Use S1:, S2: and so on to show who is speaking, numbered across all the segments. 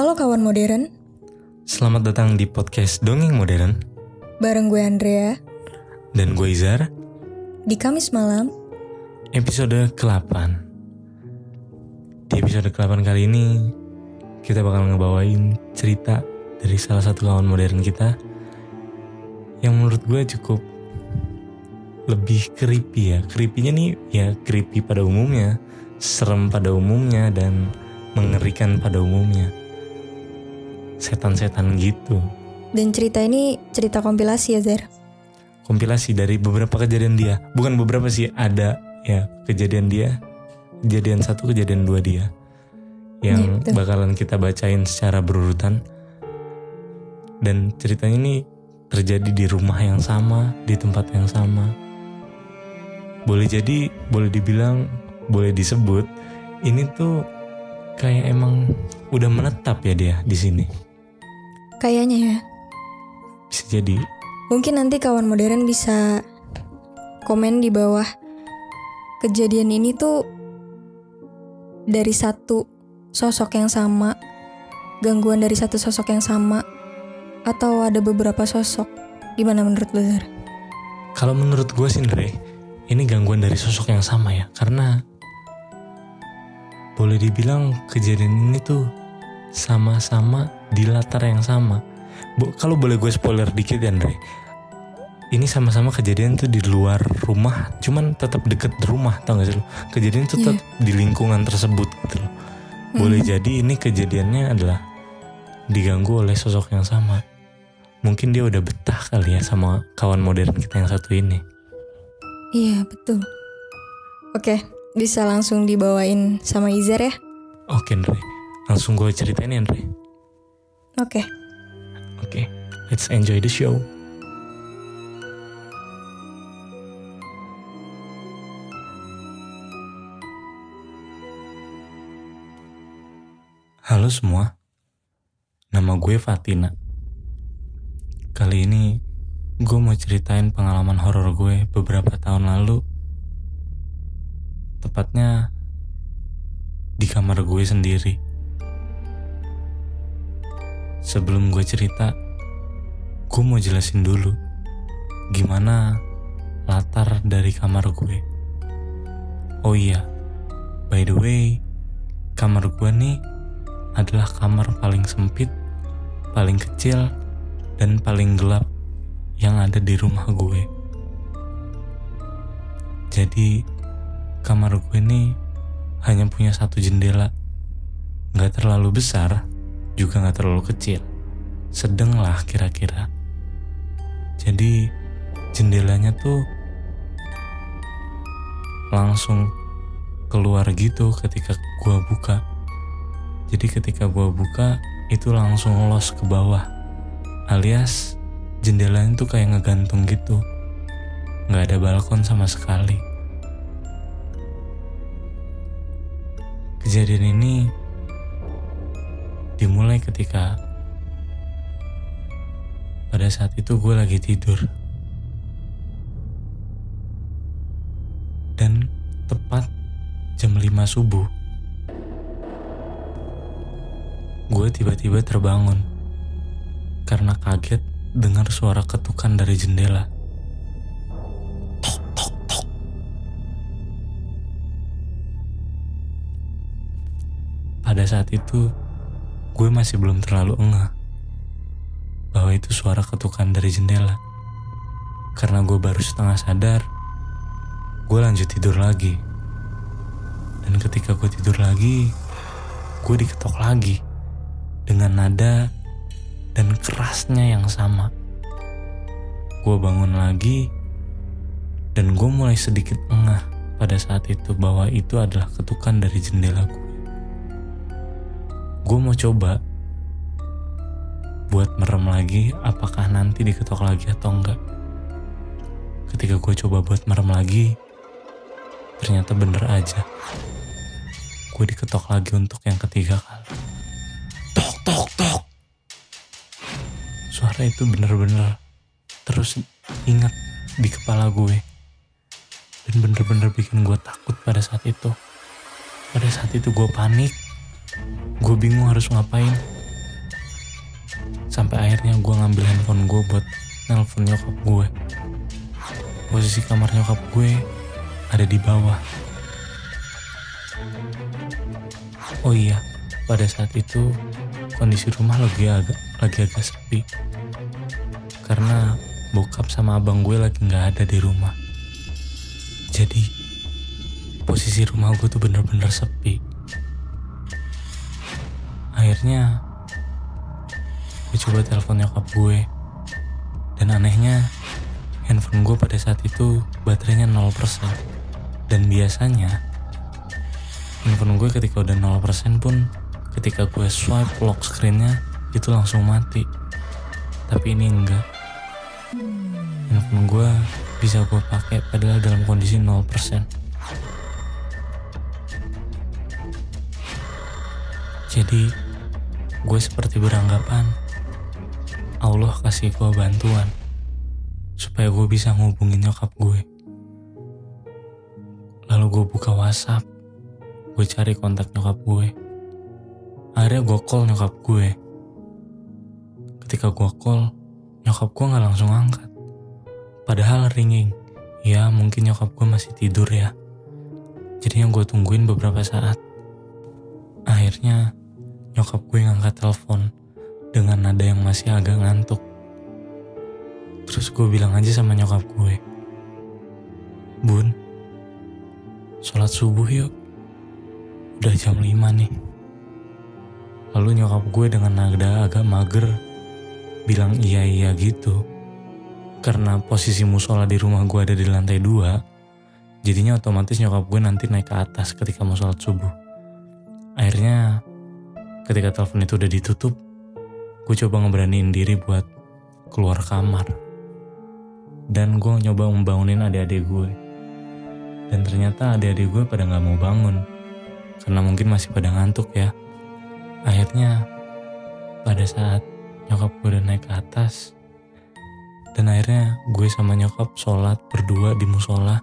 S1: Halo kawan modern,
S2: Selamat datang di podcast Dongeng Modern
S1: bareng gue Andrea
S2: dan gue Izar,
S1: di Kamis malam.
S2: episode ke-8. Di episode ke-8 kali ini kita bakal ngebawain cerita dari salah satu kawan modern kita yang menurut gue cukup lebih creepy ya. Creepy-nya nih ya creepy pada umumnya, serem pada umumnya dan mengerikan pada umumnya. Setan-setan gitu.
S1: Dan cerita ini cerita kompilasi ya Zer.
S2: kompilasi dari beberapa kejadian dia. Bukan beberapa sih, ada ya kejadian dia, kejadian satu, kejadian dua dia. Yang
S1: betul.
S2: bakalan kita bacain secara berurutan. Dan ceritanya ini terjadi di rumah yang sama, di tempat yang sama. Boleh jadi, boleh dibilang, boleh disebut, ini tuh kayak emang udah menetap ya dia di sini.
S1: Kayaknya ya.
S2: Bisa jadi
S1: Mungkin nanti kawan modern bisa komen di bawah. Kejadian ini tuh dari satu sosok yang sama, gangguan dari satu sosok yang sama, atau ada beberapa sosok. Gimana menurut lo Zer?
S2: Kalau menurut gue sih Andre, ini gangguan dari sosok yang sama ya. Karena boleh dibilang kejadian ini tuh sama-sama di latar yang sama. Bo- Kalau boleh gue spoiler dikit ya Andre, ini sama-sama kejadian tuh di luar rumah, cuman tetap deket rumah, tau gak sih lo? Kejadian tuh tetap di lingkungan tersebut gitu loh. Boleh jadi ini kejadiannya adalah diganggu oleh sosok yang sama. Mungkin dia udah betah kali ya sama kawan modern kita yang satu ini.
S1: Iya betul. Oke, bisa langsung dibawain sama Izar ya?
S2: Oke Andre, langsung gue ceritain ya Andre.
S1: Oke.
S2: Oke, let's enjoy the show. Halo semua, nama gue Fatina. Kali ini gue mau ceritain pengalaman horor gue beberapa tahun lalu. Tepatnya di kamar gue sendiri. Sebelum gue cerita, gue mau jelasin dulu gimana latar dari kamar gue. Oh iya, by the way, kamar gue nih adalah kamar paling sempit, paling kecil, dan paling gelap yang ada di rumah gue. Jadi, kamar gue nih hanya punya satu jendela. Nggak terlalu besar, juga nggak terlalu kecil. Sedang lah kira-kira. Jadi, jendelanya tuh langsung keluar gitu ketika gua buka. Jadi ketika gua buka itu langsung los ke bawah. Alias jendelanya tuh kayak ngegantung gitu. Nggak ada balkon sama sekali. Kejadian ini dimulai ketika pada saat itu gue lagi tidur. Dan tepat jam 5 subuh, gue tiba-tiba terbangun karena kaget dengar suara ketukan dari jendela. Pada saat itu, gue masih belum terlalu engah bahwa itu suara ketukan dari jendela. Karena gue baru setengah sadar, gue lanjut tidur lagi. Dan ketika gue tidur lagi, gue diketok lagi dengan nada dan kerasnya yang sama. Gue bangun lagi dan gue mulai sedikit engah pada saat itu bahwa itu adalah ketukan dari jendela gue. Gue mau coba buat merem lagi apakah nanti diketok lagi atau enggak. Ketika gue coba buat merem lagi, ternyata bener aja. Gue diketok lagi untuk yang ketiga kali. Tok, tok, tok. Suara itu bener-bener terus ingat di kepala gue. Dan bener-bener bikin gue takut pada saat itu. Pada saat itu gue panik. Gue bingung harus ngapain. Sampai akhirnya gue ngambil handphone gue buat nelpon nyokap gue. Posisi kamar nyokap gue ada di bawah. Oh iya, pada saat itu kondisi rumah lagi agak lagi agak sepi. Karena bokap sama abang gue lagi nggak ada di rumah. Jadi posisi rumah gue tuh bener-bener sepi. Akhirnya gue coba telepon nyokap gue. Dan anehnya handphone gue pada saat itu baterainya 0%. Dan biasanya handphone gue ketika udah 0% pun ketika gue swipe lock screennya itu langsung mati. Tapi ini enggak. Handphone gue bisa gue pakai padahal dalam kondisi 0%. Jadi gue seperti beranggapan Allah kasih gue bantuan supaya gue bisa ngubungin nyokap gue. Lalu gue buka WhatsApp, gue cari kontak nyokap gue. Akhirnya gue call nyokap gue. Ketika gue call, nyokap gue gak langsung angkat. Padahal ringing, ya mungkin nyokap gue masih tidur ya. Jadinya gue tungguin beberapa saat. Akhirnya nyokap gue ngangkat telepon dengan nada yang masih agak ngantuk. Terus gue bilang aja sama nyokap gue, Bun, sholat subuh yuk. Udah jam 5 nih. Lalu nyokap gue dengan nada agak mager bilang iya iya gitu. Karena posisi musola di rumah gue ada di lantai dua, jadinya otomatis nyokap gue nanti naik ke atas ketika mau sholat subuh. Akhirnya ketika telepon itu udah ditutup, gue coba ngeberaniin diri buat keluar kamar. Dan gue nyoba membangunin adik-adik gue. Dan ternyata adik-adik gue pada gak mau bangun. Karena mungkin masih pada ngantuk ya. Akhirnya pada saat nyokap gue udah naik ke atas. Dan akhirnya gue sama nyokap sholat berdua di musola.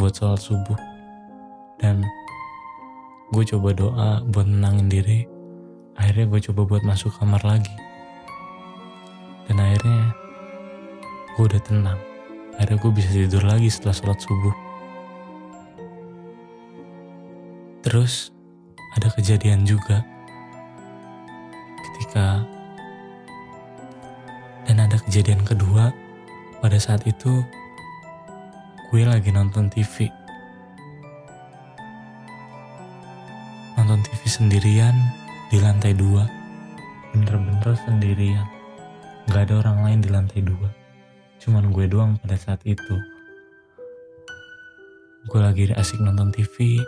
S2: Buat sholat subuh. Dan gue coba doa buat menangin diri. Akhirnya gue coba buat masuk kamar lagi. Dan akhirnya gue udah tenang. Akhirnya gue bisa tidur lagi setelah sholat subuh. Terus ada kejadian juga. Ketika dan ada kejadian kedua. Pada saat itu gue lagi nonton TV nonton TV sendirian di lantai dua. Bener-bener sendirian. Gak ada orang lain di lantai dua. Cuman gue doang pada saat itu. Gue lagi asik nonton TV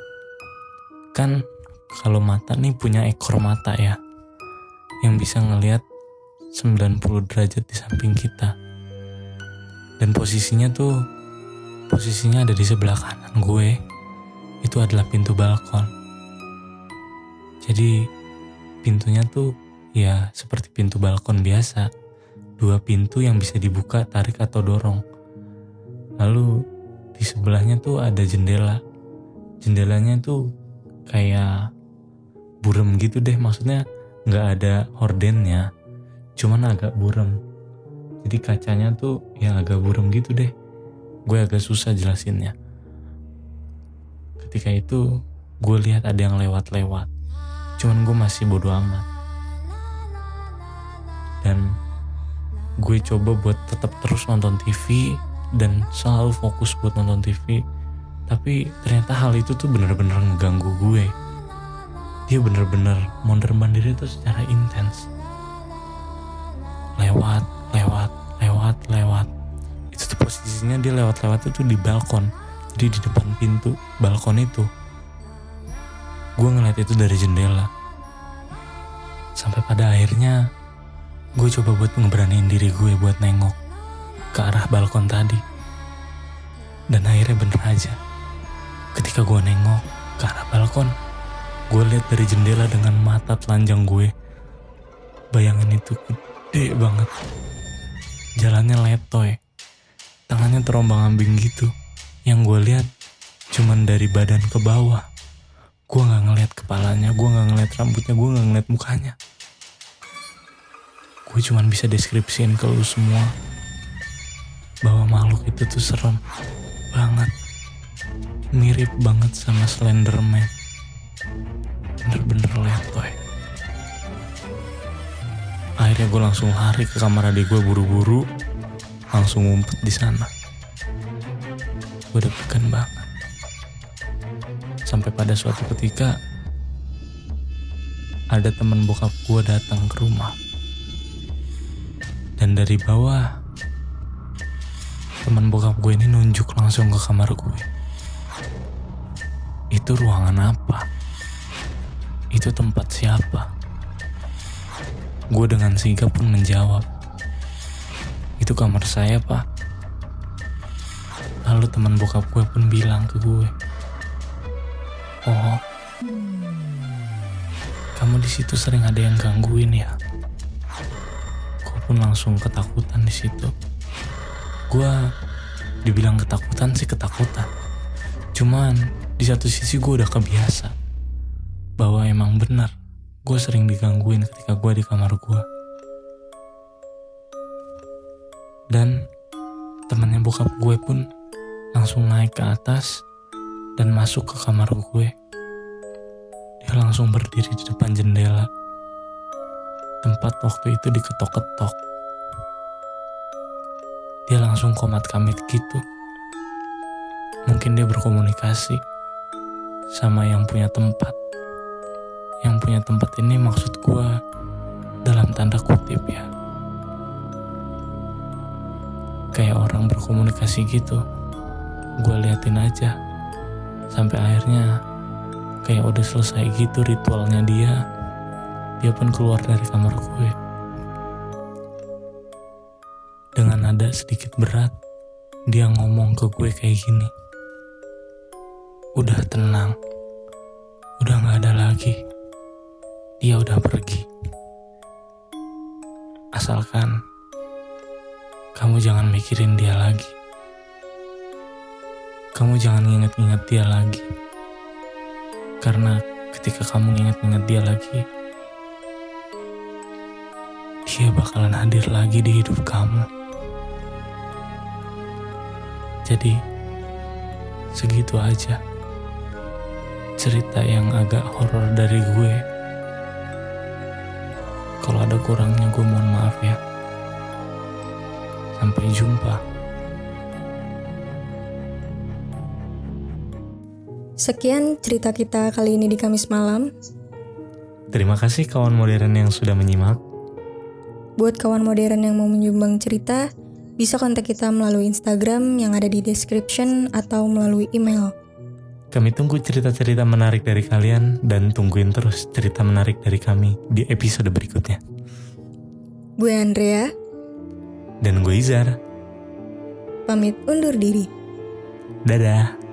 S2: kan kalau mata nih punya ekor mata ya yang bisa ngelihat 90 derajat di samping kita. Dan posisinya tuh posisinya ada di sebelah kanan gue. Itu adalah pintu balkon jadi pintunya tuh ya seperti pintu balkon biasa. Dua pintu yang bisa dibuka tarik atau dorong. Lalu di sebelahnya tuh ada jendela. Jendelanya tuh kayak burem gitu deh maksudnya nggak ada hordennya cuman agak burem. Jadi kacanya tuh ya agak burem gitu deh. Gue agak susah jelasinnya. Ketika itu gue lihat ada yang lewat-lewat cuman gue masih bodo amat. Dan gue coba buat tetap terus nonton TV dan selalu fokus buat nonton TV tapi ternyata hal itu tuh bener-bener ngeganggu gue. Dia bener-bener mondar mandir itu secara intens. Lewat lewat lewat lewat. Itu tuh posisinya dia lewat-lewat itu di balkon. Jadi di depan pintu balkon itu gue ngeliat itu dari jendela. Sampai pada akhirnya gue coba buat ngeberaniin diri gue buat nengok ke arah balkon tadi. Dan akhirnya bener aja ketika gue nengok ke arah balkon gue lihat dari jendela dengan mata telanjang gue. Bayangan itu gede banget. Jalannya letoy. Tangannya terombang ambing gitu. Yang gue lihat cuman dari badan ke bawah gue nggak ngeliat kepalanya gue nggak ngeliat rambutnya gue nggak ngeliat mukanya. Gue cuman bisa deskripsiin ke lu semua bahwa makhluk itu tuh serem banget mirip banget sama Slenderman. Bener-bener letoy akhirnya gue langsung lari ke kamar adik gue buru-buru langsung ngumpet di sana. Gue deg-degan banget sampai pada suatu ketika ada teman bokap gue datang ke rumah. Dan dari bawah teman bokap gue ini nunjuk langsung ke kamar gue itu ruangan apa? Itu tempat siapa? Gue dengan sigap pun menjawab itu kamar saya pak. Lalu teman bokap gue pun bilang ke gue oh. Kamu di situ sering ada yang gangguin ya? Gue pun langsung ketakutan di situ. Gue dibilang ketakutan sih ketakutan. Cuman di satu sisi gue udah kebiasa bahwa emang benar gue sering digangguin ketika gue di kamar gue dan temannya bokap gue pun langsung naik ke atas dan masuk ke kamar gue. Dia langsung berdiri di depan jendela. Tempat waktu itu diketok-ketok. Dia langsung komat kamit gitu. Mungkin dia berkomunikasi sama yang punya tempat. Yang punya tempat ini maksud gue dalam tanda kutip ya. Kayak orang berkomunikasi gitu. Gue liatin aja sampai akhirnya kayak udah selesai gitu ritualnya dia dia pun keluar dari kamar gue. Dengan nada sedikit berat dia ngomong ke gue kayak gini. Udah tenang udah gak ada lagi. Dia udah pergi. Asalkan kamu jangan mikirin dia lagi kamu jangan inget-inget dia lagi. Karena ketika kamu inget-inget dia lagi dia bakalan hadir lagi di hidup kamu. Jadi segitu aja cerita yang agak horor dari gue. Kalau ada kurangnya gue mohon maaf ya. Sampai jumpa
S1: Sekian cerita kita kali ini di Kamis malam.
S2: terima kasih kawan modern yang sudah menyimak
S1: Buat kawan modern yang mau menyumbang cerita, bisa kontak kita melalui Instagram yang ada di description atau melalui email.
S2: Kami tunggu cerita-cerita menarik dari kalian dan tungguin terus cerita menarik dari kami di episode berikutnya.
S1: Gue Andrea,
S2: Dan gue Izar.
S1: pamit undur diri.
S2: Dadah.